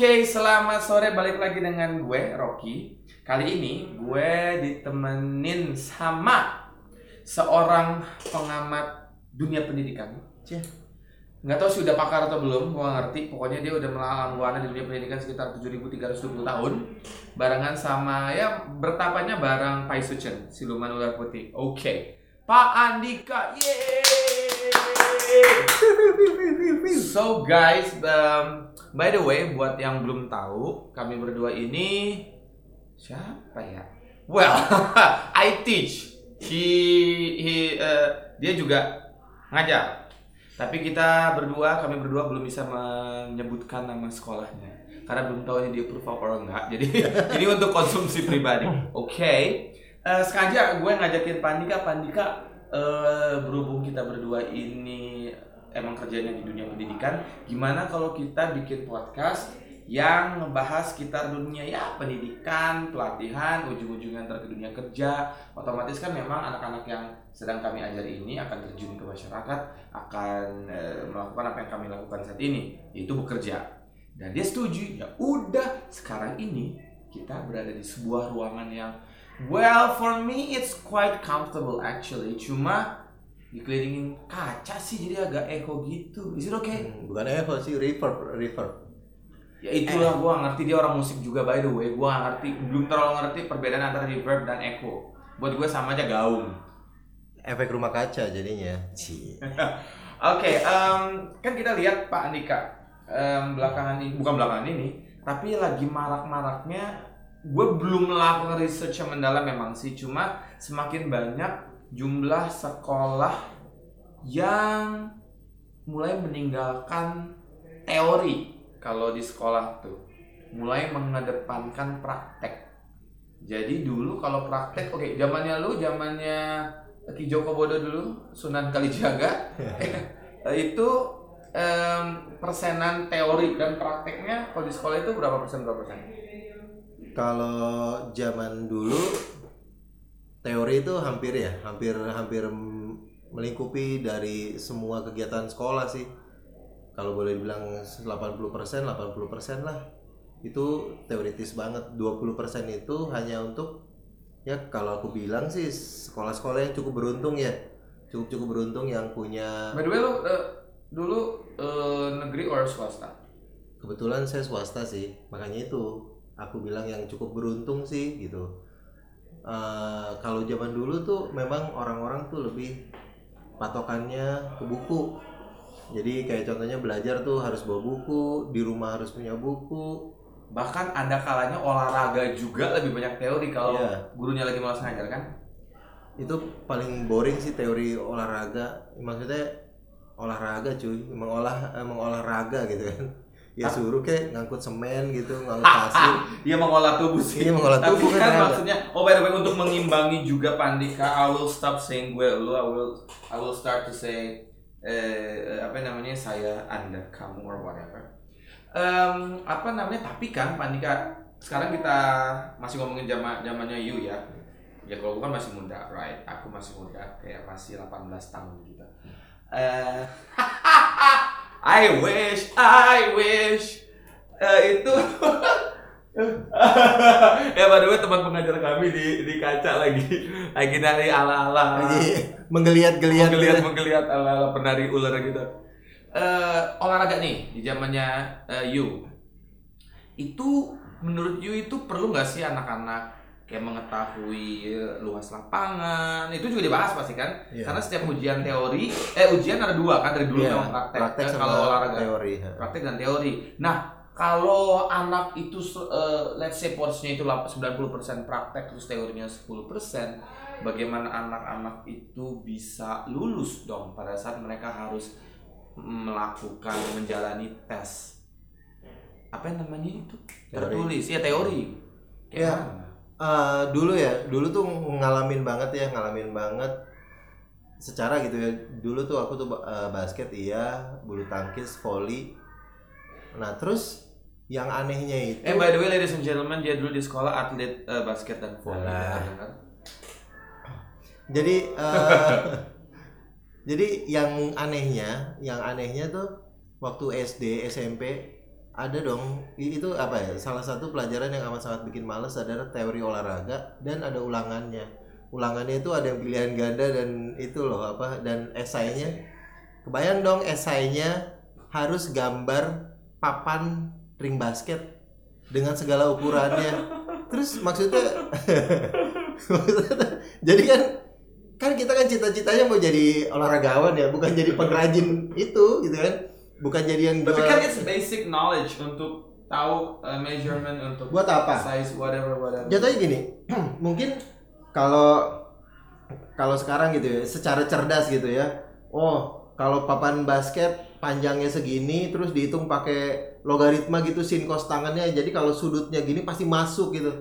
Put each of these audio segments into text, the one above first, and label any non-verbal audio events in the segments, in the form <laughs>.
Oke, selamat sore balik lagi dengan gue Rocky. Kali ini gue ditemenin sama seorang pengamat dunia pendidikan. Cih. Nggak tahu sih udah pakar atau belum, gue ngerti. Pokoknya dia udah melalang buana di dunia pendidikan sekitar 7.320 tahun. Barengan sama ya bertapanya bareng Pai Sucen, siluman ular putih. Oke. Pak Andika, yeay! <laughs> So guys, um, by the way, buat yang belum tahu, kami berdua ini siapa ya? Well, <laughs> I teach. He, he, uh, dia juga ngajar. Tapi kita berdua, kami berdua belum bisa menyebutkan nama sekolahnya karena belum tahu ini dia approve or enggak. Jadi <laughs> ini untuk konsumsi pribadi. Oke. Uh, sengaja gue ngajakin Pandika, Pandika uh, berhubung kita berdua ini emang kerjanya di dunia pendidikan, gimana kalau kita bikin podcast yang ngebahas sekitar dunia ya pendidikan, pelatihan, ujung-ujungnya ntar ke dunia kerja. Otomatis kan memang anak-anak yang sedang kami ajar ini akan terjun ke masyarakat, akan e, melakukan apa yang kami lakukan saat ini, yaitu bekerja. Dan dia setuju, ya udah sekarang ini kita berada di sebuah ruangan yang Well, for me it's quite comfortable actually. Cuma dikelilingin kaca sih jadi agak echo gitu. Is it okay? Hmm, bukan echo sih, reverb, reverb. Ya itulah gua ngerti dia orang musik juga by the way. Gua ngerti belum terlalu ngerti perbedaan antara reverb dan echo. Buat gue sama aja gaung. Efek rumah kaca jadinya. <laughs> Oke, okay, um, kan kita lihat Pak Andika um, belakangan ini, bukan belakangan ini, tapi lagi marak-maraknya gue belum melakukan research yang mendalam memang sih cuma semakin banyak jumlah sekolah yang mulai meninggalkan teori kalau di sekolah tuh mulai mengedepankan praktek. Jadi dulu kalau praktek oke okay, zamannya lu zamannya Ki Joko Bodo dulu Sunan Kalijaga <laughs> itu um, persenan teori dan prakteknya kalau di sekolah itu berapa persen berapa persen? Kalau zaman dulu teori itu hampir ya, hampir hampir melingkupi dari semua kegiatan sekolah sih. Kalau boleh dibilang 80%, 80% lah. Itu teoritis banget. 20% itu hanya untuk ya kalau aku bilang sih sekolah-sekolah yang cukup beruntung ya. Cukup-cukup beruntung yang punya By the way lu uh, dulu uh, negeri or swasta? Kebetulan saya swasta sih, makanya itu aku bilang yang cukup beruntung sih gitu uh, kalau zaman dulu tuh memang orang-orang tuh lebih patokannya ke buku. Jadi kayak contohnya belajar tuh harus bawa buku di rumah harus punya buku. Bahkan ada kalanya olahraga juga lebih banyak teori kalau yeah. gurunya lagi malas ngajar kan? Itu paling boring sih teori olahraga. Maksudnya olahraga cuy emang olah emang olahraga gitu kan ya suruh kayak ngangkut semen gitu ngangkut pasir iya mengolah tubuh sih. iya mengolah tubuh tapi kan, kan maksudnya oh by the way untuk mengimbangi juga Pandika I will stop saying gue lu I will I will start to say eh, apa namanya saya anda kamu or whatever. Um, apa namanya tapi kan Pandika sekarang kita masih ngomongin zaman zamannya you ya. Ya kalau gue kan masih muda right? Aku masih muda kayak masih 18 tahun gitu. Uh, <laughs> I wish, I wish. Uh, itu. <laughs> Ya by the way teman pengajar kami di di kaca lagi. Lagi dari ala ala lagi menggeliat-geliat menggeliat menggeliat ala ala penari ular gitu. Uh, olahraga nih di zamannya uh, you itu menurut you itu perlu nggak sih anak-anak kayak mengetahui luas lapangan. Itu juga dibahas pasti kan? Yeah. karena setiap ujian teori eh ujian ada dua kan? Dari dulu yeah. memang praktek, praktek kan, kalau olahraga. teori praktek dan teori. Nah kalau anak itu uh, let's say porsinya itu 90% praktek terus teorinya 10% bagaimana anak-anak itu bisa lulus dong? Pada saat mereka harus melakukan menjalani tes. Apa yang namanya itu? Tertulis. Ya teori. Ya uh, dulu ya dulu tuh ngalamin banget ya ngalamin banget secara gitu ya. Dulu tuh aku tuh uh, basket iya bulu tangkis volley nah terus yang anehnya itu eh by the way ladies and gentlemen dia dulu di sekolah atlet uh, basket dan volley nah. jadi uh, <laughs> jadi yang anehnya yang anehnya tuh waktu SD SMP ada dong. Itu apa ya? Salah satu pelajaran yang amat sangat bikin males adalah teori olahraga dan ada ulangannya. Ulangannya itu ada yang pilihan ganda dan itu loh apa dan esainya. Kebayang dong esainya harus gambar papan ring basket dengan segala ukurannya. Terus maksudnya <laughs> maksudnya, jadi kan kan kita kan cita-citanya mau jadi olahragawan ya bukan jadi pengrajin itu gitu kan bukan jadi yang Tapi kan it's basic knowledge untuk tahu uh, measurement untuk buat apa? size whatever whatever. jatuhnya gini <clears throat> mungkin kalau kalau sekarang gitu ya secara cerdas gitu ya oh kalau papan basket panjangnya segini terus dihitung pakai logaritma gitu sin cos tangannya jadi kalau sudutnya gini pasti masuk gitu.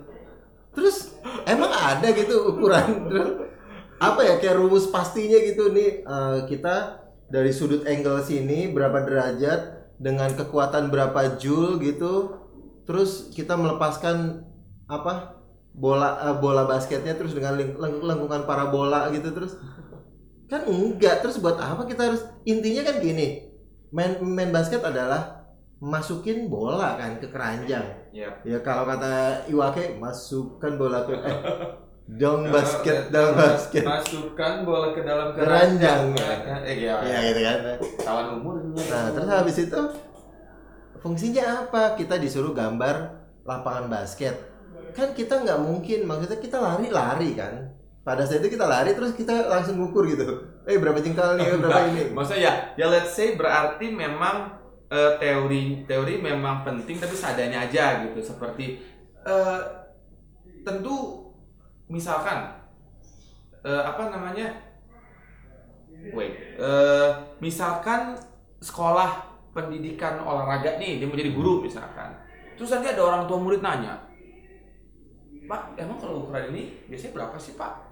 Terus <gasps> emang ada gitu ukuran? <laughs> Apa ya kayak rumus pastinya gitu nih eh, kita dari sudut angle sini berapa derajat dengan kekuatan berapa joule gitu. Terus kita melepaskan apa bola eh, bola basketnya terus dengan leng- lengkungan parabola gitu terus. Kan enggak terus buat apa kita harus intinya kan gini main main basket adalah masukin bola kan ke keranjang. Yep. ya kalau kata Iwake masukkan bola ke eh, dong basket dong basket Masukkan bola ke dalam Keranjang. keranjang. Eh, ya. ya gitu kan Kawan umur. nah terus habis itu fungsinya apa kita disuruh gambar lapangan basket kan kita nggak mungkin maksudnya kita lari-lari kan pada saat itu kita lari terus kita langsung ngukur gitu eh berapa jengkal nih berapa ini Maksudnya ya, ya let's say berarti memang eh, teori teori memang penting tapi seadanya aja gitu. Seperti eh, tentu misalkan eh, apa namanya? Wait, eh, misalkan sekolah pendidikan olahraga nih dia mau jadi guru misalkan. Terus nanti ada orang tua murid nanya, Pak, emang kalau ukuran ini biasanya berapa sih Pak?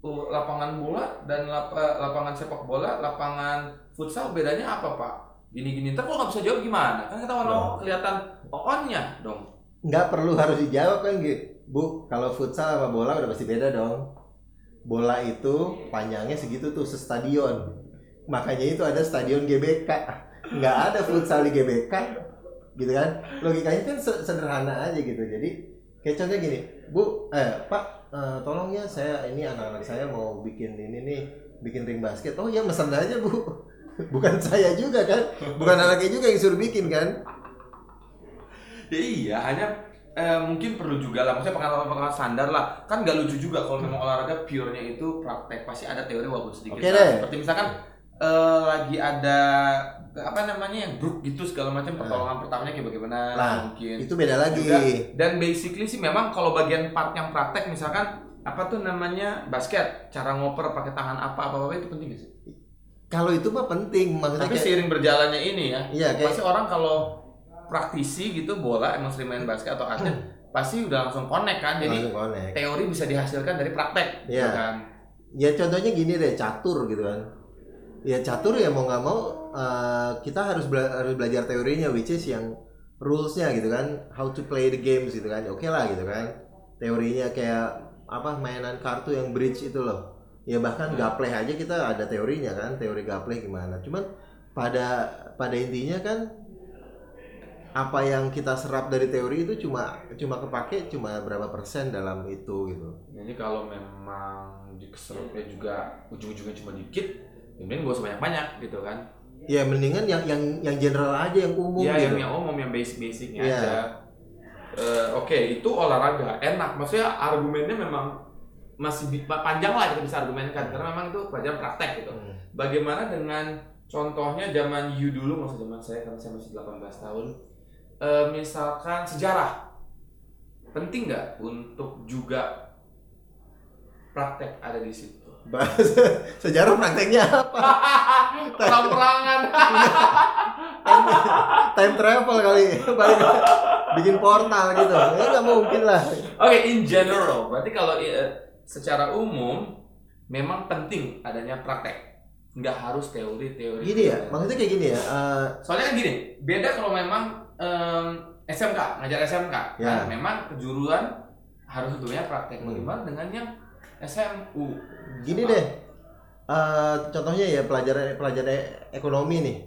Uh, lapangan bola dan lap- eh, lapangan sepak bola, lapangan futsal bedanya apa Pak? Gini-gini, ntar kalau nggak bisa jawab gimana? Kan kita warna kelihatan on-nya dong. Nggak perlu harus dijawab kan gitu bu kalau futsal sama bola udah pasti beda dong. Bola itu panjangnya segitu tuh sestadion. Makanya itu ada stadion GBK. Nggak ada futsal di GBK gitu kan? Logikanya kan se- sederhana aja gitu. Jadi kayak contohnya gini. Bu eh pak eh, tolong ya saya ini anak-anak saya mau bikin ini nih bikin ring basket. Oh ya mesen aja bu. <laughs> Bukan saya juga kan? Bukan anaknya juga yang suruh bikin kan Ya iya, hanya eh, mungkin perlu juga lah, maksudnya pengalaman-pengalaman standar lah. Kan nggak lucu juga kalau memang olahraga pure-nya itu praktek, pasti ada teori walaupun sedikit. Oke Nah, deh. Seperti misalkan eh, lagi ada apa namanya yang grup gitu segala macam pertolongan pertamanya kayak bagaimana Nah, mungkin. itu beda lagi Juga. Dan basically sih memang kalau bagian part yang praktek misalkan apa tuh namanya basket, cara ngoper pakai tangan apa apa apa itu penting gak sih? kalau itu mah penting maksudnya Tapi kayak seiring berjalannya ini ya, iya kayak pasti orang kalau praktisi gitu bola emang sering main basket atau atlet pasti udah langsung connect kan. Jadi langsung connect. teori bisa dihasilkan dari praktek, gitu Iya. kan? ya contohnya gini deh catur gitu kan ya catur ya mau nggak mau eh, kita harus bela- harus belajar teorinya which is yang rulesnya gitu kan how to play the games gitu kan oke lah gitu kan teorinya kayak apa mainan kartu yang bridge itu loh ya bahkan gapleh aja kita ada teorinya kan teori gapleh gimana cuman pada pada intinya kan apa yang kita serap dari teori itu cuma cuma kepake cuma berapa persen dalam itu gitu Jadi kalau memang diserupnya juga ujung-ujungnya cuma dikit, ya mending gak usah banyak-banyak gitu kan? ya mendingan yang yang yang general aja yang umum Iya gitu yang yang umum yang basic-basicnya Iya. aja. Eh, Oke itu olahraga enak, maksudnya argumennya memang masih panjang lah kita bisa argumenkan karena memang itu pelajaran praktek gitu. Hmm. Bagaimana dengan contohnya zaman you dulu, maksud zaman saya karena saya masih 18 tahun, Eh, misalkan sejarah penting nggak untuk juga praktek ada di situ? <laughs> Bahas sejarah prakteknya apa? <laughs> Perang-perangan. time, <laughs> time travel kali, bikin portal gitu. Ya nggak mungkin lah. Oke, in general, berarti kalau eh, secara umum memang penting adanya praktek. Nggak harus teori-teori. Gini ya, maksudnya kayak gini ya. eh, Soalnya kan gini, beda kalau memang em, SMK, ngajar SMK. Ya. Nah, memang kejuruan harus tentunya praktek. Hmm. Bagaimana dengan yang SMU? gini deh. eh, contohnya ya pelajaran pelajaran ekonomi nih.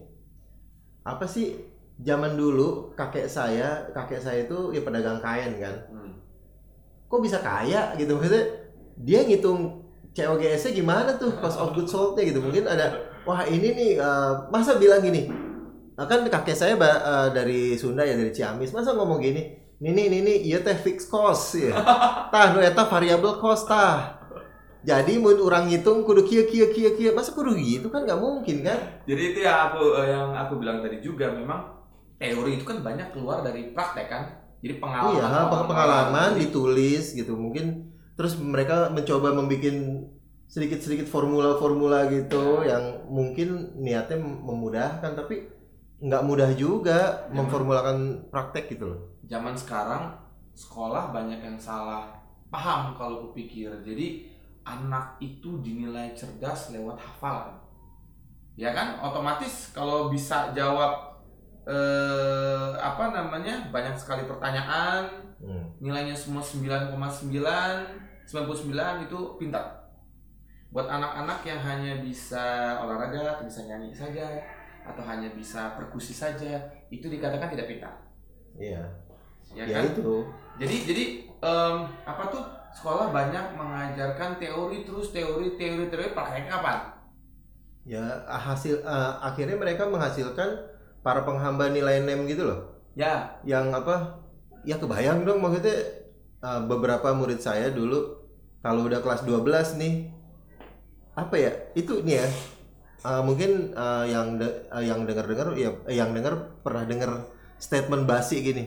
Apa sih zaman dulu kakek saya kakek saya itu ya pedagang kain kan Hmm. kok bisa kaya gitu maksudnya dia ngitung COGS-nya gimana tuh cost of goods sold-nya gitu mungkin ada <laughs> wah ini nih eh, masa bilang gini eh, kan kakek saya eh, dari Sunda ya dari Ciamis. Masa ngomong gini? Nini nini iya teh fixed cost ya. <laughs> Tah nu eta variable cost tah. Jadi mun orang ngitung kudu kieu kieu kieu kieu masa kudu gitu kan? Nggak mungkin kan? Jadi itu ya aku eh, yang aku bilang tadi juga memang teori itu kan banyak keluar dari praktek kan. Jadi pengalaman. iya peng- pengalaman ditulis gitu. Mungkin terus mereka mencoba membuat sedikit-sedikit formula-formula gitu yang mungkin niatnya memudahkan. Tapi nggak mudah juga Ya. memformulakan praktek gitu loh Zaman sekarang sekolah banyak yang salah paham kalau kupikir. Jadi anak itu dinilai cerdas lewat hafalan. Ya kan? Otomatis kalau bisa jawab eh apa namanya? banyak sekali pertanyaan, Hmm. nilainya semua 9,9 99 itu pintar buat anak-anak yang hanya bisa olahraga atau bisa nyanyi saja atau hanya bisa perkusi saja itu dikatakan tidak pintar. Iya. Ya, ya kan? itu. Jadi jadi em, apa tuh? Sekolah banyak mengajarkan teori terus teori teori teori prakteknya kapan? Ya hasil eh, akhirnya mereka menghasilkan para penghamba nilai nem gitu loh. Ya. Yang apa? Ya kebayang dong maksudnya eh, beberapa murid saya dulu kalau udah kelas 12 nih apa ya? Itu nih ya eh, mungkin eh, yang de- eh, yang dengar-dengar ya eh, yang dengar pernah dengar statement basi gini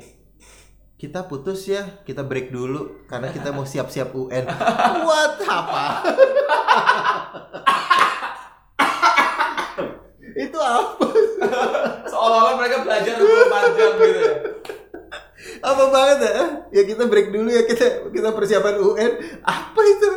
kita putus ya kita break dulu karena kita mau siap-siap UN. <laughs> What? Apa? <laughs> Itu apa? Seolah-olah mereka belajar 24 jam gitu ya. Apa banget ya? Ya kita break dulu ya kita kita persiapan UN. Apa itu?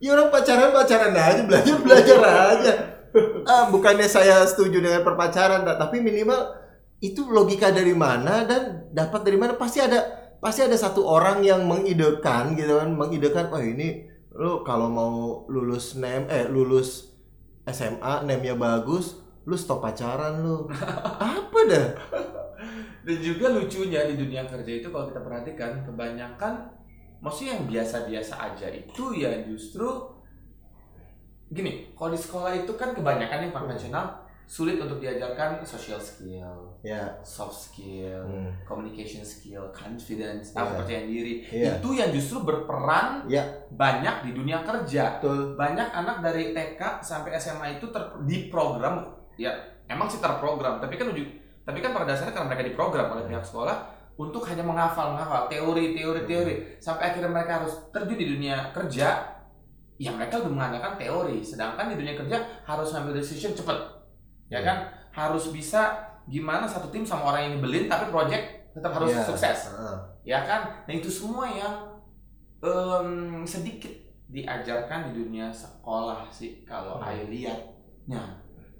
Ya orang pacaran pacaran aja belajar belajar aja ah, bukannya saya setuju dengan perpacaran tapi minimal itu logika dari mana dan dapat dari mana? Pasti ada pasti ada satu orang yang mengidekan gitu kan mengidekan oh ini lu kalau mau lulus nem eh lulus SMA nemnya bagus lu stop pacaran lu. <laughs> Apa dah? Dan juga lucunya di dunia kerja itu kalau kita perhatikan kebanyakan maksudnya yang biasa-biasa aja itu ya justru gini, kalau di sekolah itu kan kebanyakan yang konvensional sulit untuk diajarkan social skill, ya soft skill, hmm. communication skill, confidence, Iya. kepercayaan diri. Iya. Itu yang justru berperan Iya. banyak di dunia kerja. betul Banyak anak dari TK sampai SMA itu ter, diprogram ya emang sih terprogram, tapi kan uju- tapi kan pada dasarnya karena mereka diprogram oleh pihak sekolah untuk hanya menghafal menghafal teori teori teori sampai akhirnya mereka harus terjun di dunia kerja ya mereka udah mengandalkan teori sedangkan di dunia kerja harus ngambil decision cepet ya Iya. kan harus bisa gimana satu tim sama orang yang nyebelin tapi project tetap harus Iya. sukses Heeh. ya kan nah itu semua yang em, sedikit diajarkan di dunia sekolah sih kalau Hmm. Ayo lihatnya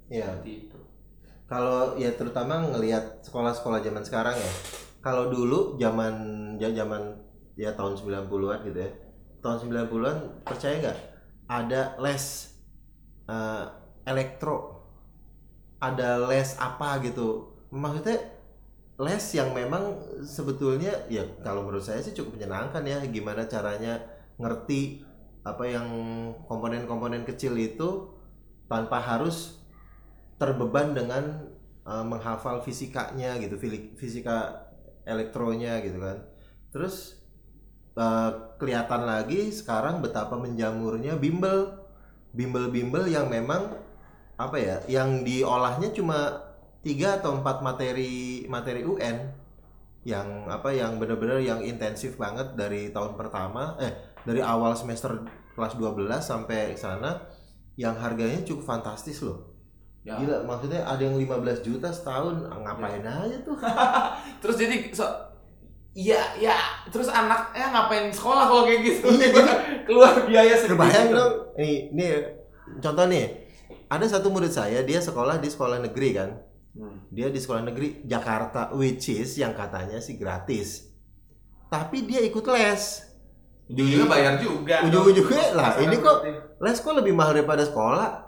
Iya. seperti itu Kalau ya terutama ngelihat sekolah-sekolah zaman sekarang ya. Kalau dulu zaman ya zaman ya tahun 90-an gitu ya. Tahun 90-an percaya nggak ada les eh, elektro ada les apa gitu. Maksudnya les yang memang sebetulnya ya kalau menurut saya sih cukup menyenangkan ya gimana caranya ngerti apa yang komponen-komponen kecil itu tanpa harus terbeban dengan uh, menghafal fisikanya gitu fisika elektronya gitu kan terus uh, kelihatan lagi sekarang betapa menjamurnya bimbel. Bimbel-bimbel yang memang apa ya yang diolahnya cuma tiga atau empat materi materi UN yang apa yang benar-benar yang intensif banget dari tahun pertama eh dari awal semester kelas 12 sampai sana yang harganya cukup fantastis loh. Ya. Gila, maksudnya ada yang 15 juta setahun, ngapain aja tuh? <laughs> terus jadi so Iya, ya. Terus anaknya ngapain sekolah kalau kayak gitu? Iya, <laughs> jadi- keluar biaya segitu. Kebayang dong, nih, nih contoh nih, ada satu murid saya, dia sekolah di sekolah negeri kan, Hmm. dia di sekolah negeri Jakarta, which is yang katanya sih gratis, tapi dia ikut les, Ujung-ujungnya bayar juga. Ujung-ujungnya lah, ini kok- les kok lebih mahal daripada sekolah,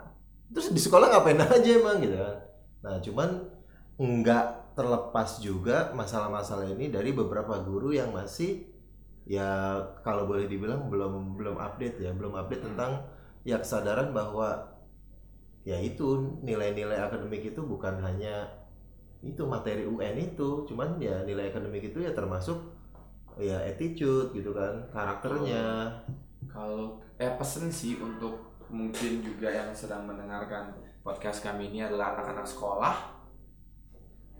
terus di sekolah ngapain aja emang gitu kan? Nah cuman nggak terlepas juga masalah-masalah ini dari beberapa guru yang masih ya kalau boleh dibilang belum belum update ya belum update tentang ya kesadaran bahwa ya itu nilai-nilai akademik itu bukan hanya itu materi UN itu cuman ya nilai akademik itu ya termasuk ya attitude gitu kan karakternya Kalau eh pesen sih untuk mungkin juga yang sedang mendengarkan podcast kami ini adalah anak-anak sekolah.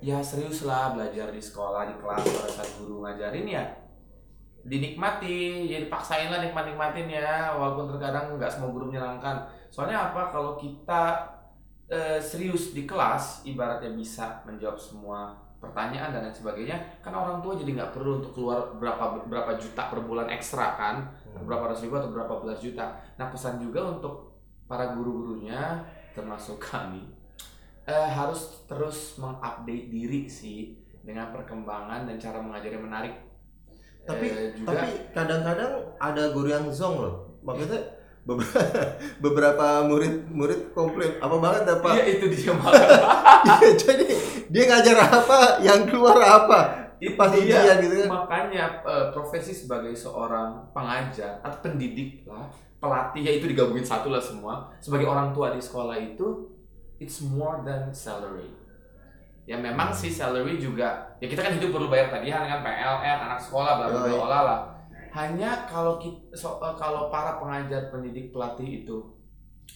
Ya seriuslah belajar di sekolah di kelas pada saat guru ngajarin ya dinikmati, ya dipaksain lah nikmat nikmatin ya, walaupun terkadang nggak semua guru menyenangkan. Soalnya apa? Kalau kita eh, serius di kelas, ibaratnya bisa menjawab semua pertanyaan dan lain sebagainya, kan orang tua jadi nggak perlu untuk keluar berapa berapa juta per bulan ekstra kan, berapa ratus ribu atau berapa belas juta. Nah pesan juga untuk para guru-gurunya, termasuk kami, eh, harus terus mengupdate diri sih dengan perkembangan dan cara mengajar yang menarik. tapi Eh, juga tapi kadang-kadang ada guru yang zong loh maksudnya <laughs> beberapa, murid-murid komplain apa banget ya pak Iya itu dia. <laughs> Iya, jadi dia ngajar apa yang keluar apa Itu pas dia. ujian gitu kan Makanya eh, profesi sebagai seorang pengajar atau pendidik lah, pelatih ya itu digabungin satu lah semua. Sebagai orang tua di sekolah itu, it's more than salary. Ya memang sih salary juga, ya kita kan hidup perlu bayar tagihan kan PLN, anak sekolah, bla bla bla lah. Hanya kalau kita, so- eh, kalau para pengajar, pendidik, pelatih itu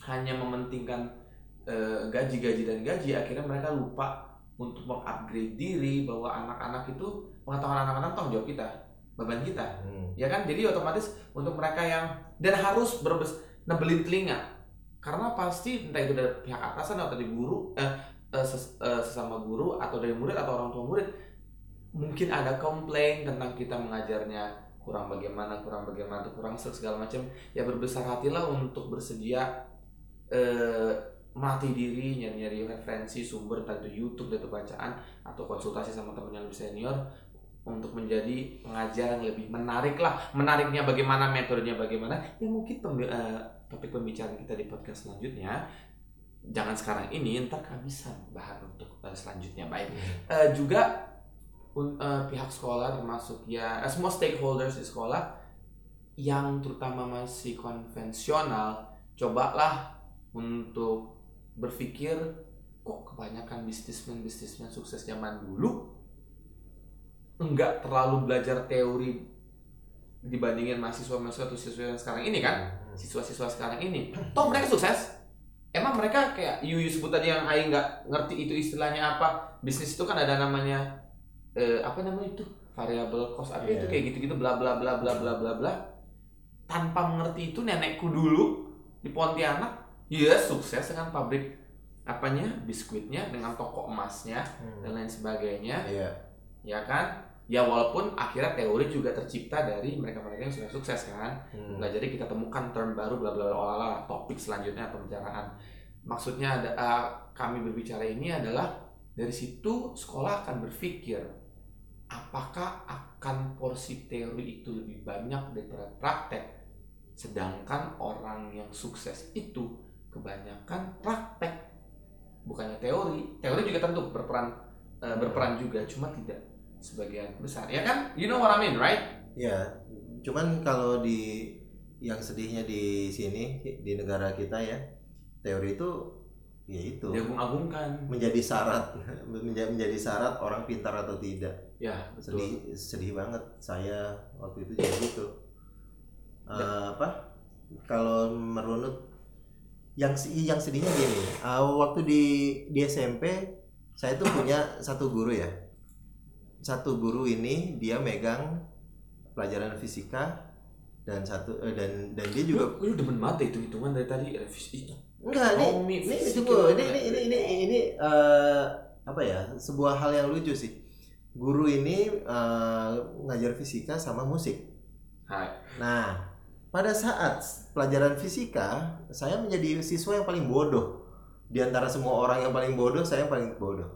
hanya mementingkan eh, gaji-gaji dan gaji, akhirnya mereka lupa untuk mengupgrade diri bahwa anak-anak itu pengetahuan anak-anak tanggung jawab kita, beban kita Hmm. ya kan jadi otomatis untuk mereka yang dan harus berbes nebelin telinga karena pasti entah itu dari pihak atasan atau dari guru eh, eh, ses- eh, sesama guru atau dari murid atau orang tua murid mungkin ada komplain tentang kita mengajarnya kurang bagaimana kurang bagaimana kurang se- segala macam. Ya berbesar hatilah untuk bersedia eh, melatih diri nyari-nyari referensi sumber entah itu YouTube atau bacaan atau konsultasi sama teman yang lebih senior untuk menjadi pengajar yang lebih menarik lah menariknya bagaimana metodenya bagaimana. Ya mungkin eh, topik pembicaraan kita di podcast selanjutnya. Jangan sekarang ini ntar kehabisan bahan untuk eh, selanjutnya. Baik. Eh, juga un- eh, pihak sekolah termasuk ya eh, semua stakeholders di sekolah yang terutama masih konvensional cobalah untuk berpikir kok kebanyakan bisnismen bisnismen sukses zaman dulu enggak terlalu belajar teori dibandingin mahasiswa-mahasiswa atau siswa yang sekarang ini kan siswa-siswa sekarang ini toh mereka sukses emang mereka kayak you sebut tadi yang Aing nggak ngerti itu istilahnya apa bisnis itu kan ada namanya eh, apa namanya itu variable cost apa itu Iya. kayak gitu-gitu bla bla bla bla bla bla bla tanpa mengerti itu nenekku dulu di Pontianak ya sukses dengan pabrik apanya biskuitnya dengan toko emasnya Hmm. dan lain sebagainya Iya. ya kan ya walaupun akhirnya teori juga tercipta dari mereka-mereka yang sudah sukses kan Hmm. Nah, jadi kita temukan term baru bla bla bla topik selanjutnya pembicaraan. Maksudnya ada eh, kami berbicara ini adalah dari situ sekolah akan berpikir apakah akan porsi teori itu lebih banyak daripada praktek. Sedangkan orang yang sukses itu kebanyakan praktek bukannya teori. Teori juga tentu berperan eh, berperan juga cuma tidak sebagian besar. Ya kan? You know what I mean, right? Ya, cuman kalau di yang sedihnya di sini di negara kita ya, teori itu ya itu Diagung-agungkan. menjadi syarat <laughs> menjadi menjadi syarat orang pintar atau tidak. Ya, betul. Sedih sedih banget saya waktu itu jadi gitu. Eh, apa? Kalau merunut yang yang sedihnya gini, eh, waktu di di SMP saya tuh punya satu guru ya. Satu guru ini dia megang pelajaran fisika dan satu eh, dan dan dia juga Lu, lu demen banget deh hitung-hitungan dari tadi revisi. enggak ini ini fisika, ini ini ini ini, ini, eh, apa ya sebuah hal yang lucu sih guru ini eh, ngajar fisika sama musik Hai. nah pada saat pelajaran fisika saya menjadi siswa yang paling bodoh di antara semua orang yang paling bodoh saya yang paling bodoh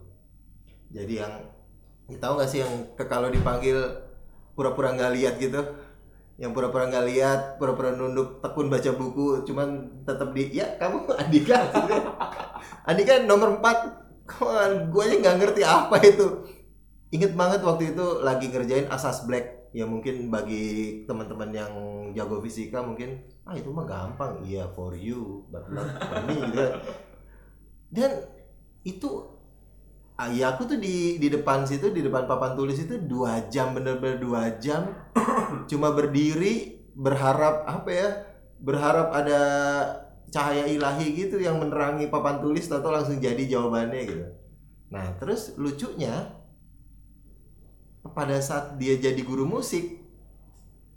jadi yang tahu nggak sih yang kalau dipanggil pura-pura nggak lihat gitu? Yang pura-pura nggak lihat pura-pura nunduk tekun baca buku cuman tetap di ya kamu <laughs> Andika. Andika nomor 4 gue aja nggak ngerti apa itu? Inget banget waktu itu lagi ngerjain asas black. Ya mungkin bagi teman-teman yang jago fisika mungkin ah itu mah gampang. Iya for you but not for me gitu kan. dan itu ah, ya aku tuh di di depan situ di depan papan tulis itu dua jam bener-bener dua jam. <clears throat> Cuma berdiri berharap apa ya berharap ada cahaya ilahi gitu yang menerangi papan tulis atau langsung jadi jawabannya gitu. Nah terus lucunya pada saat dia jadi guru musik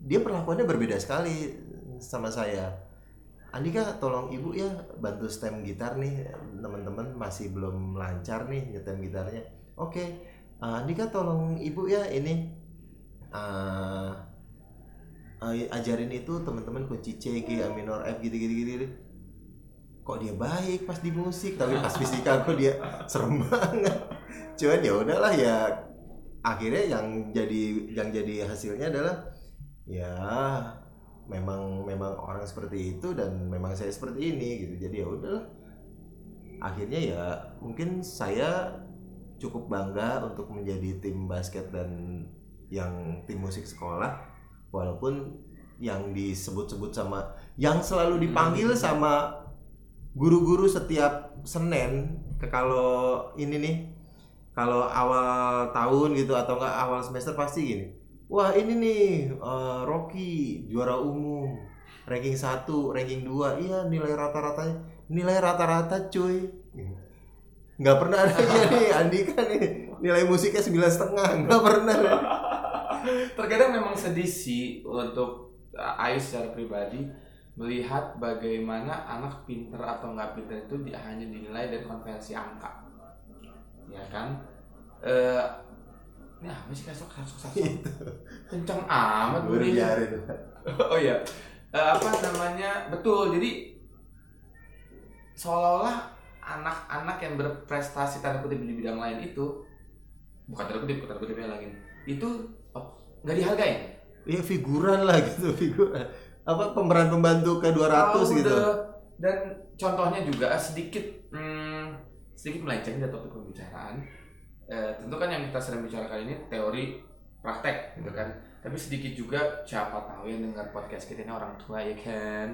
dia perlakuannya berbeda sekali sama saya Andika tolong ibu ya bantu stem gitar nih teman-teman masih belum lancar nih nyetem gitarnya. Oke uh, Andika tolong ibu ya ini uh, uh, ajarin itu teman-teman kunci C G A minor F gitu gitu gitu. Kok dia baik pas di musik tapi pas <laughs> fisika kok dia serem banget. Cuman ya udahlah ya akhirnya yang jadi yang jadi hasilnya adalah ya memang memang orang seperti itu dan memang saya seperti ini gitu. Jadi ya udahlah. Akhirnya ya mungkin saya cukup bangga untuk menjadi tim basket dan yang tim musik sekolah. Walaupun yang disebut-sebut sama yang selalu dipanggil Hmm. sama guru-guru setiap Senin ke kalau ini nih kalau awal tahun gitu atau enggak awal semester pasti gini wah ini nih eh, Rocky juara umum. Ranking 1 ranking 2 iya nilai rata-ratanya. Nilai rata-rata cuy. Nggak pernah ada nih <laughs> Andika nih nilai musiknya sembilan setengah. Nggak pernah. Terkadang memang sedih sih untuk uh, Ayu secara pribadi melihat bagaimana anak pinter atau nggak pinter itu hanya dinilai dari konversi angka, ya kan? Eh, ini apa sih kasok kasok kasok? itu Kencang amat gue biarin <laughs> oh iya. Eh, apa namanya? Betul. Jadi seolah-olah anak-anak yang berprestasi tanda kutip di bidang lain itu bukan tanda kutip tanda kutipnya lagi. Itu oh, nggak dihargain Iya figuran lah gitu figuran. Apa pemeran pembantu ke 200 Tahu gitu. deh. dan contohnya juga sedikit hmm, sedikit melenceng dari topik pembicaraan Eh, tentu kan yang kita sedang bicarakan ini teori praktek gitu kan. Tapi sedikit juga siapa tahu yang dengar podcast kita ini orang tua ya kan?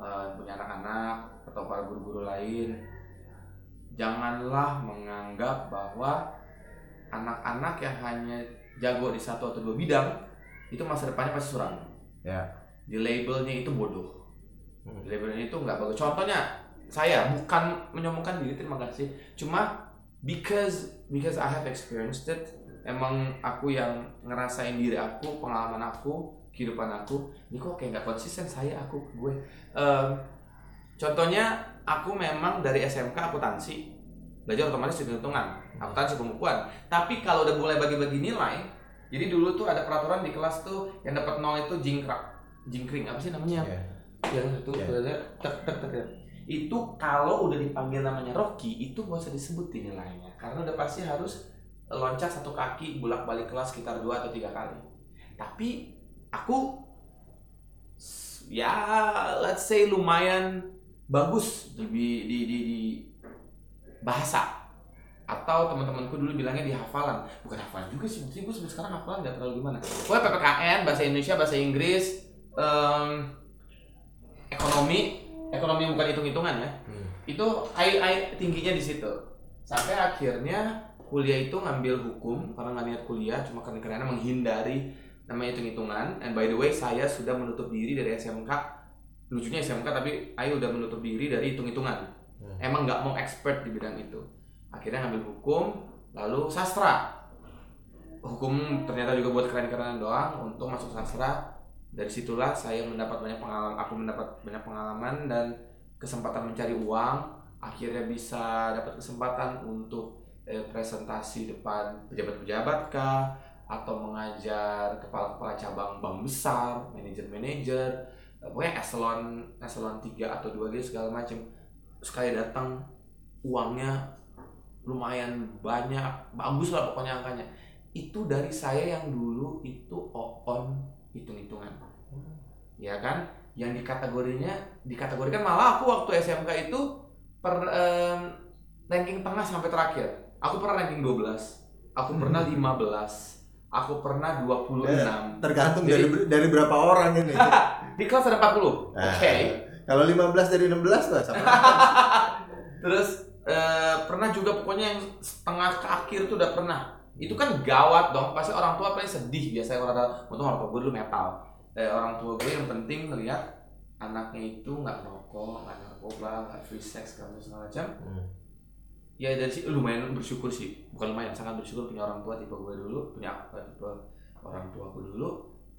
Eh, punya anak-anak atau para guru-guru lain. Janganlah menganggap bahwa anak-anak yang hanya jago di satu atau dua bidang itu masa depannya pasti suram. Ya. Di labelnya itu bodoh. Hmm. di labelnya itu nggak bagus. Contohnya saya bukan menyombongkan diri terima kasih. Cuma because because I have experienced it emang aku yang ngerasain diri aku pengalaman aku kehidupan aku ini kok kayak nggak konsisten saya aku gue Em, contohnya aku memang dari SMK akuntansi belajar otomatis hitung-hitungan akuntansi pembukuan tapi kalau udah mulai bagi-bagi nilai jadi dulu tuh ada peraturan di kelas tuh yang dapat nol itu jingkrak jingkring apa sih namanya ya. yang itu Ya. yeah. tek tek tek. Itu kalau udah dipanggil namanya Rocky itu gak usah disebutin nilainya karena udah pasti harus loncat satu kaki bolak balik kelas sekitar dua atau tiga kali. Tapi aku ya let's say lumayan bagus di di di, di, bahasa. Atau teman-temanku dulu bilangnya di hafalan. Bukan hafalan juga sih mungkin gue sampai sekarang hafalan nggak terlalu gimana. Pokoknya PPKN bahasa Indonesia bahasa Inggris em, ekonomi ekonomi bukan hitung-hitungan ya. Hmm. itu I, I tingginya di situ. Sampai akhirnya kuliah itu ngambil hukum karena nggak niat kuliah cuma karena karena menghindari namanya hitung-hitungan. And by the way saya sudah menutup diri dari SMK lucunya SMK tapi Ayu udah menutup diri dari hitung-hitungan. Hmm. emang nggak mau expert di bidang itu. Akhirnya ngambil hukum lalu sastra. Hukum ternyata juga buat keren-kerenan doang untuk masuk sastra dari situlah saya mendapat banyak pengalaman aku mendapat banyak pengalaman dan kesempatan mencari uang akhirnya bisa dapat kesempatan untuk eh, presentasi depan pejabat-pejabat kah atau mengajar kepala-kepala cabang bank besar manajer-manajer eh, pokoknya eselon eselon 3 atau 2 gitu segala macam sekali datang uangnya lumayan banyak bagus lah pokoknya angkanya. Itu dari saya yang dulu itu on hitung-hitungan ya kan yang di kategorinya dikategorikan malah aku waktu SMK itu per em, ranking tengah sampai terakhir aku pernah ranking 12 aku pernah 15, aku pernah 26. Tergantung Jadi- dari dari berapa orang ini. <laughs> Di kelas ada 40. Oke. Nah, Kalau 15 dari 16 lah sama. <laughs> Terus eh, pernah juga pokoknya yang setengah ke akhir tuh udah pernah. Itu kan gawat dong. Pasti orang tua paling sedih biasanya orang tua. Untung orang tua gue dulu metal. Eh, orang tua gue yang penting ngeliat anaknya itu nggak rokok, nggak narkoba, nggak free sex, segala segala macam. Hmm. Ya dari sih lumayan bersyukur sih. Bukan lumayan, sangat bersyukur punya orang tua tipe gue dulu, punya tipe orang tua aku dulu.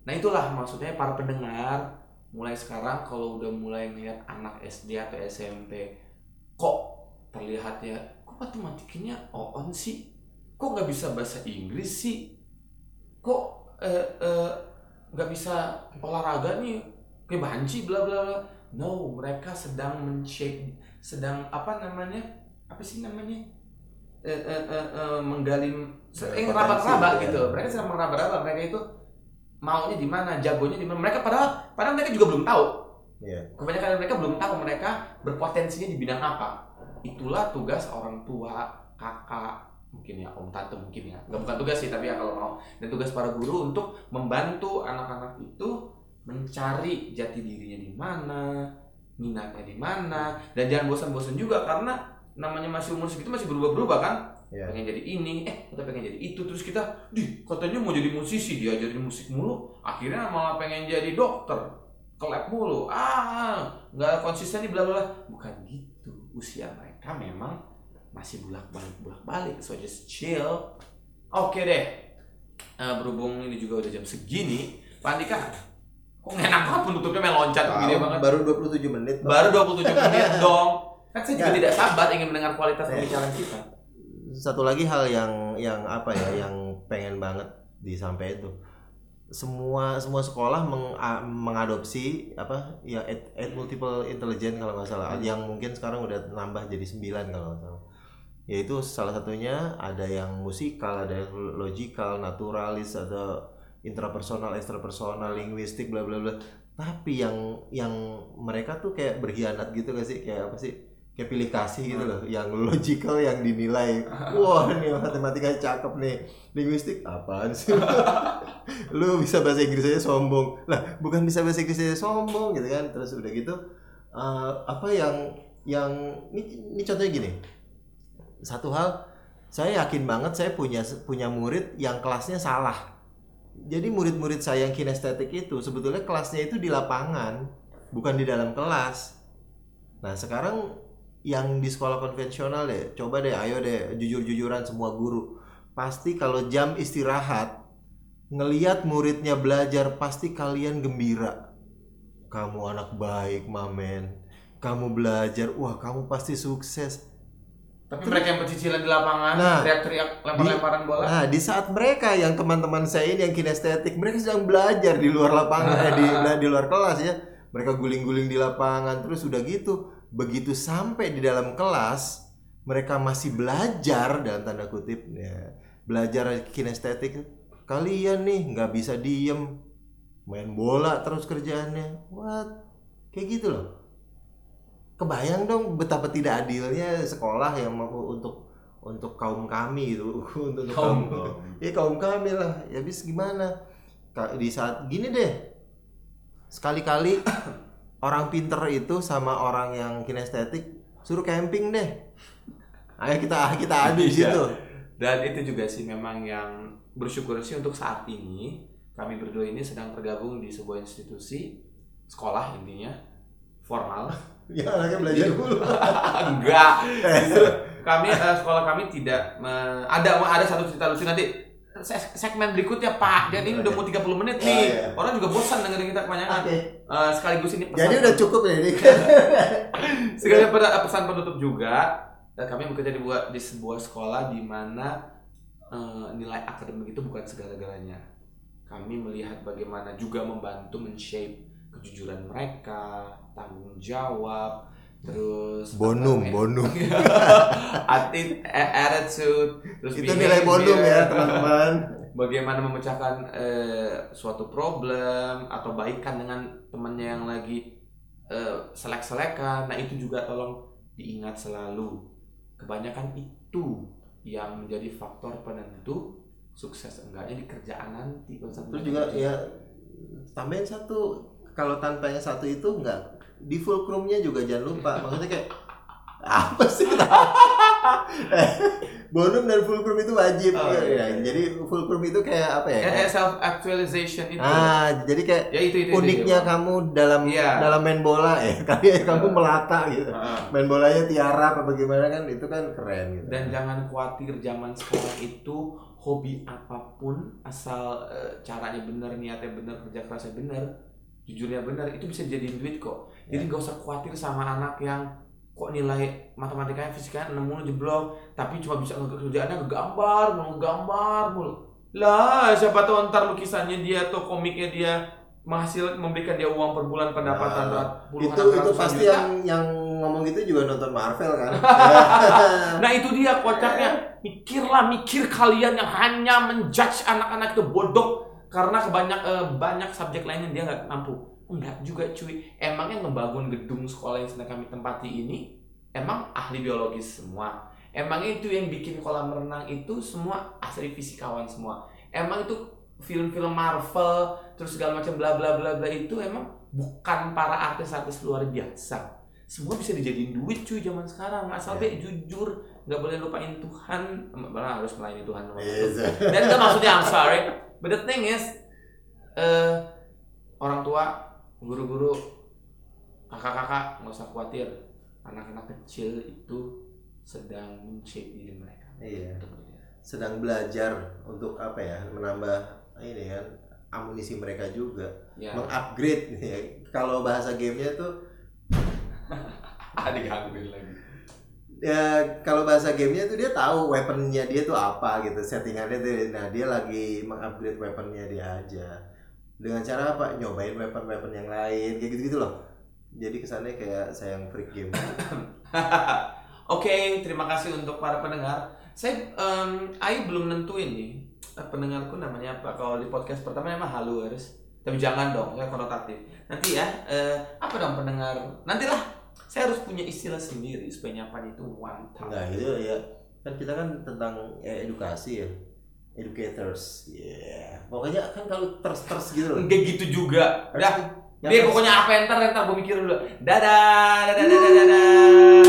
Nah itulah maksudnya para pendengar mulai sekarang kalau udah mulai ngeliat anak SD atau SMP kok terlihatnya kok matematikanya on sih kok nggak bisa bahasa Inggris sih? Kok eh, eh, nggak bisa olahraga nih? Kayak banci bla bla bla. No mereka sedang men-shape sedang apa namanya? Apa sih namanya? Eh, eh, eh, eh, menggali eh, potensi, raba-raba ya. gitu. Mereka sedang meraba-raba mereka itu maunya di mana jagonya di mana. Mereka padahal padahal mereka juga belum tahu. Iya. kebanyakan mereka belum tahu mereka berpotensinya di bidang apa. Itulah tugas orang tua kakak mungkin ya om tante mungkin ya. Nggak bukan tugas sih tapi ya kalau mau. Dan tugas para guru untuk membantu anak-anak itu mencari jati dirinya di mana minatnya di mana. Dan jangan bosan-bosan juga karena namanya masih umur segitu masih berubah-berubah kan. Iya. pengen jadi ini eh kita pengen jadi itu. Terus kita di katanya mau jadi musisi. Diajarin musik mulu akhirnya malah pengen jadi dokter. Ke lab mulu. Ah nggak konsisten nih bla bla. bukan gitu. Usia mereka memang masih bolak balik bolak balik so just chill. Oke deh. Eh, berhubung ini juga udah jam segini Pak Andika kok nggak enak banget penutupnya main loncat gini Tahu, banget. baru 27 menit. Pak. baru 27 <laughs> menit dong. Kan saya juga Nggak. tidak sabar ingin mendengar kualitas Eh. pembicaraan kita. Satu lagi hal yang yang apa ya yang pengen banget disampaikan tuh. Semua semua sekolah meng- a- mengadopsi apa ya ed, ed multiple intelligence kalau nggak salah. Yang mungkin sekarang udah nambah jadi 9 kalau nggak salah yaitu salah satunya ada yang musikal ada yang logical naturalis ada intrapersonal ekstrapersonal linguistik bla bla bla. Tapi yang yang mereka tuh kayak berkhianat gitu gak sih? Kayak apa sih? Kayak pilih kasih gitu loh. Yang logical yang dinilai. Wah ini matematika cakep nih. Linguistik apaan sih? <laughs> Lu bisa bahasa Inggris aja sombong. Lah bukan bisa bahasa Inggris aja sombong gitu kan? Terus udah gitu eh, apa yang yang ini, ini contohnya gini satu hal saya yakin banget saya punya punya murid yang kelasnya salah. Jadi murid-murid saya yang kinestetik itu sebetulnya kelasnya itu di lapangan bukan di dalam kelas. Nah sekarang yang di sekolah konvensional deh coba deh ayo deh jujur-jujuran semua guru. Pasti kalau jam istirahat ngeliat muridnya belajar pasti kalian gembira. Kamu anak baik mamen. Kamu belajar wah kamu pasti sukses Tapi mereka yang pecicilan di lapangan, Nah, teriak-teriak lempar-lemparan bola. Nah, di saat mereka yang teman-teman saya ini yang kinestetik, mereka sedang belajar di luar lapangan, eh, di di luar kelas ya. Mereka guling-guling di lapangan, terus udah gitu. Begitu sampai di dalam kelas, mereka masih belajar dalam tanda kutip ya. Belajar kinestetik. Kalian nih nggak bisa diem, main bola terus kerjaannya. What? Kayak gitu loh. Kebayang dong betapa tidak adilnya sekolah yang mau untuk untuk kaum kami itu <laughs> untuk, Kaum kaum ya kaum kami lah. Ya bis gimana? Di saat gini deh. Sekali-kali <coughs> orang pinter itu sama orang yang kinestetik suruh camping deh. Ayo kita kita adu di Iya. situ. Dan itu juga sih memang yang bersyukur sih untuk saat ini kami berdua ini sedang tergabung di sebuah institusi sekolah intinya formal. Ya anaknya belajar dulu <laughs> Enggak. Justru kami eh, sekolah kami tidak me- ada ada satu cerita lucu nanti se- segmen berikutnya Pak. Dan ini udah mau 30 menit nih. Oh, iya. Orang juga bosan dengerin kita kebanyakan. Eh, sekaligus ini pesan jadi udah cukup ya ini <laughs> pada pesan penutup juga, dan kami bekerja di, buat- di sebuah sekolah di mana eh, nilai akademik itu bukan segala-galanya. Kami melihat bagaimana juga membantu men-shape kejujuran mereka, tanggung jawab, terus bonum apa namanya? bonum <laughs> a- attitude, terus itu nilai bonum ya behavior, teman-teman bagaimana memecahkan eh, suatu problem atau baikan dengan temannya yang lagi eh, selek-selekan. Nah itu juga tolong diingat selalu. Kebanyakan itu yang menjadi faktor penentu sukses enggaknya di kerjaan nanti terus juga ya tambahin satu kalau tanpa yang satu itu enggak di fulcrumnya juga jangan lupa. <laughs> Maksudnya kayak apa sih? <laughs> Bonum dan fulcrum itu wajib. Oh, ya, iya, iya. jadi fulcrum itu kayak apa ya? Kayak self actualization itu. Ah jadi kayak ya itu itu, itu, uniknya itu. kamu dalam Iya. dalam main bola ya. <laughs> Kayak kamu melata gitu. Ah. main bolanya tiara apa bagaimana kan itu kan keren gitu. Dan jangan khawatir zaman sekarang itu hobi apa pun asal eh, caranya benar niatnya benar kerja kerasnya benar jujurnya benar itu bisa jadiin duit kok. Jadi nggak usah khawatir sama anak yang kok nilai matematikanya fisikanya 6 mulu jeblok tapi cuma bisa kerjaannya ngegambar ngegambar mulu. Lah siapa tahu ntar lukisannya dia atau komiknya dia menghasil memberikan dia uang per bulan pendapatan Nah, puluhan itu itu pasti juta. yang yang ngomong gitu juga nonton Marvel kan? <laughs> Nah itu dia kocaknya Mikirlah mikir kalian yang hanya menjudge anak-anak itu bodoh Karena kebanyak eh, banyak subjek lainnya dia nggak mampu. Enggak juga cuy. Emang yang ngebangun gedung sekolah yang sedang kami tempati ini Emang ahli biologis semua? Emang itu yang bikin kolam renang itu semua asli fisikawan semua? Emang itu film-film Marvel Terus segala macam bla bla bla bla itu emang bukan para artis-artis luar biasa. Semua bisa dijadiin duit cuy zaman sekarang. Asal Ya. be jujur nggak boleh lupain Tuhan malah harus melayani Tuhan Yes. satu. dan itu maksudnya I'm sorry but the thing is eh orang tua guru-guru kakak-kakak nggak usah khawatir anak-anak kecil itu sedang shape diri mereka Iya. Sedang belajar untuk apa ya menambah ini kan amunisi mereka juga ya mengupgrade ya. kalau bahasa gamenya tuh <laughs> digangguin lagi ya kalau bahasa gamenya tuh dia tahu weaponnya dia tuh apa gitu settingannya tuh nah dia lagi mengupgrade weaponnya dia aja dengan cara apa nyobain weapon weapon yang lain kayak gitu gitu loh jadi kesannya kayak sayang freak game <coughs> Oke, terima kasih untuk para pendengar. Saya, em, Ai belum nentuin nih eh, pendengarku namanya apa. Kalau di podcast pertama nama Haluers, tapi jangan dong, ya konotatif. Nanti ya, eh, apa dong pendengar? Nantilah, saya harus punya istilah sendiri supaya nyapan itu time. Nah itu ya kan kita kan tentang ya, edukasi ya educators ya pokoknya kan kalau terus terus gitu loh Enggak gitu juga. Udah, Yang dia pokoknya apa yang ntar, ntar gue mikir dulu. Dadah, dadah, dadah, dadah. dadah.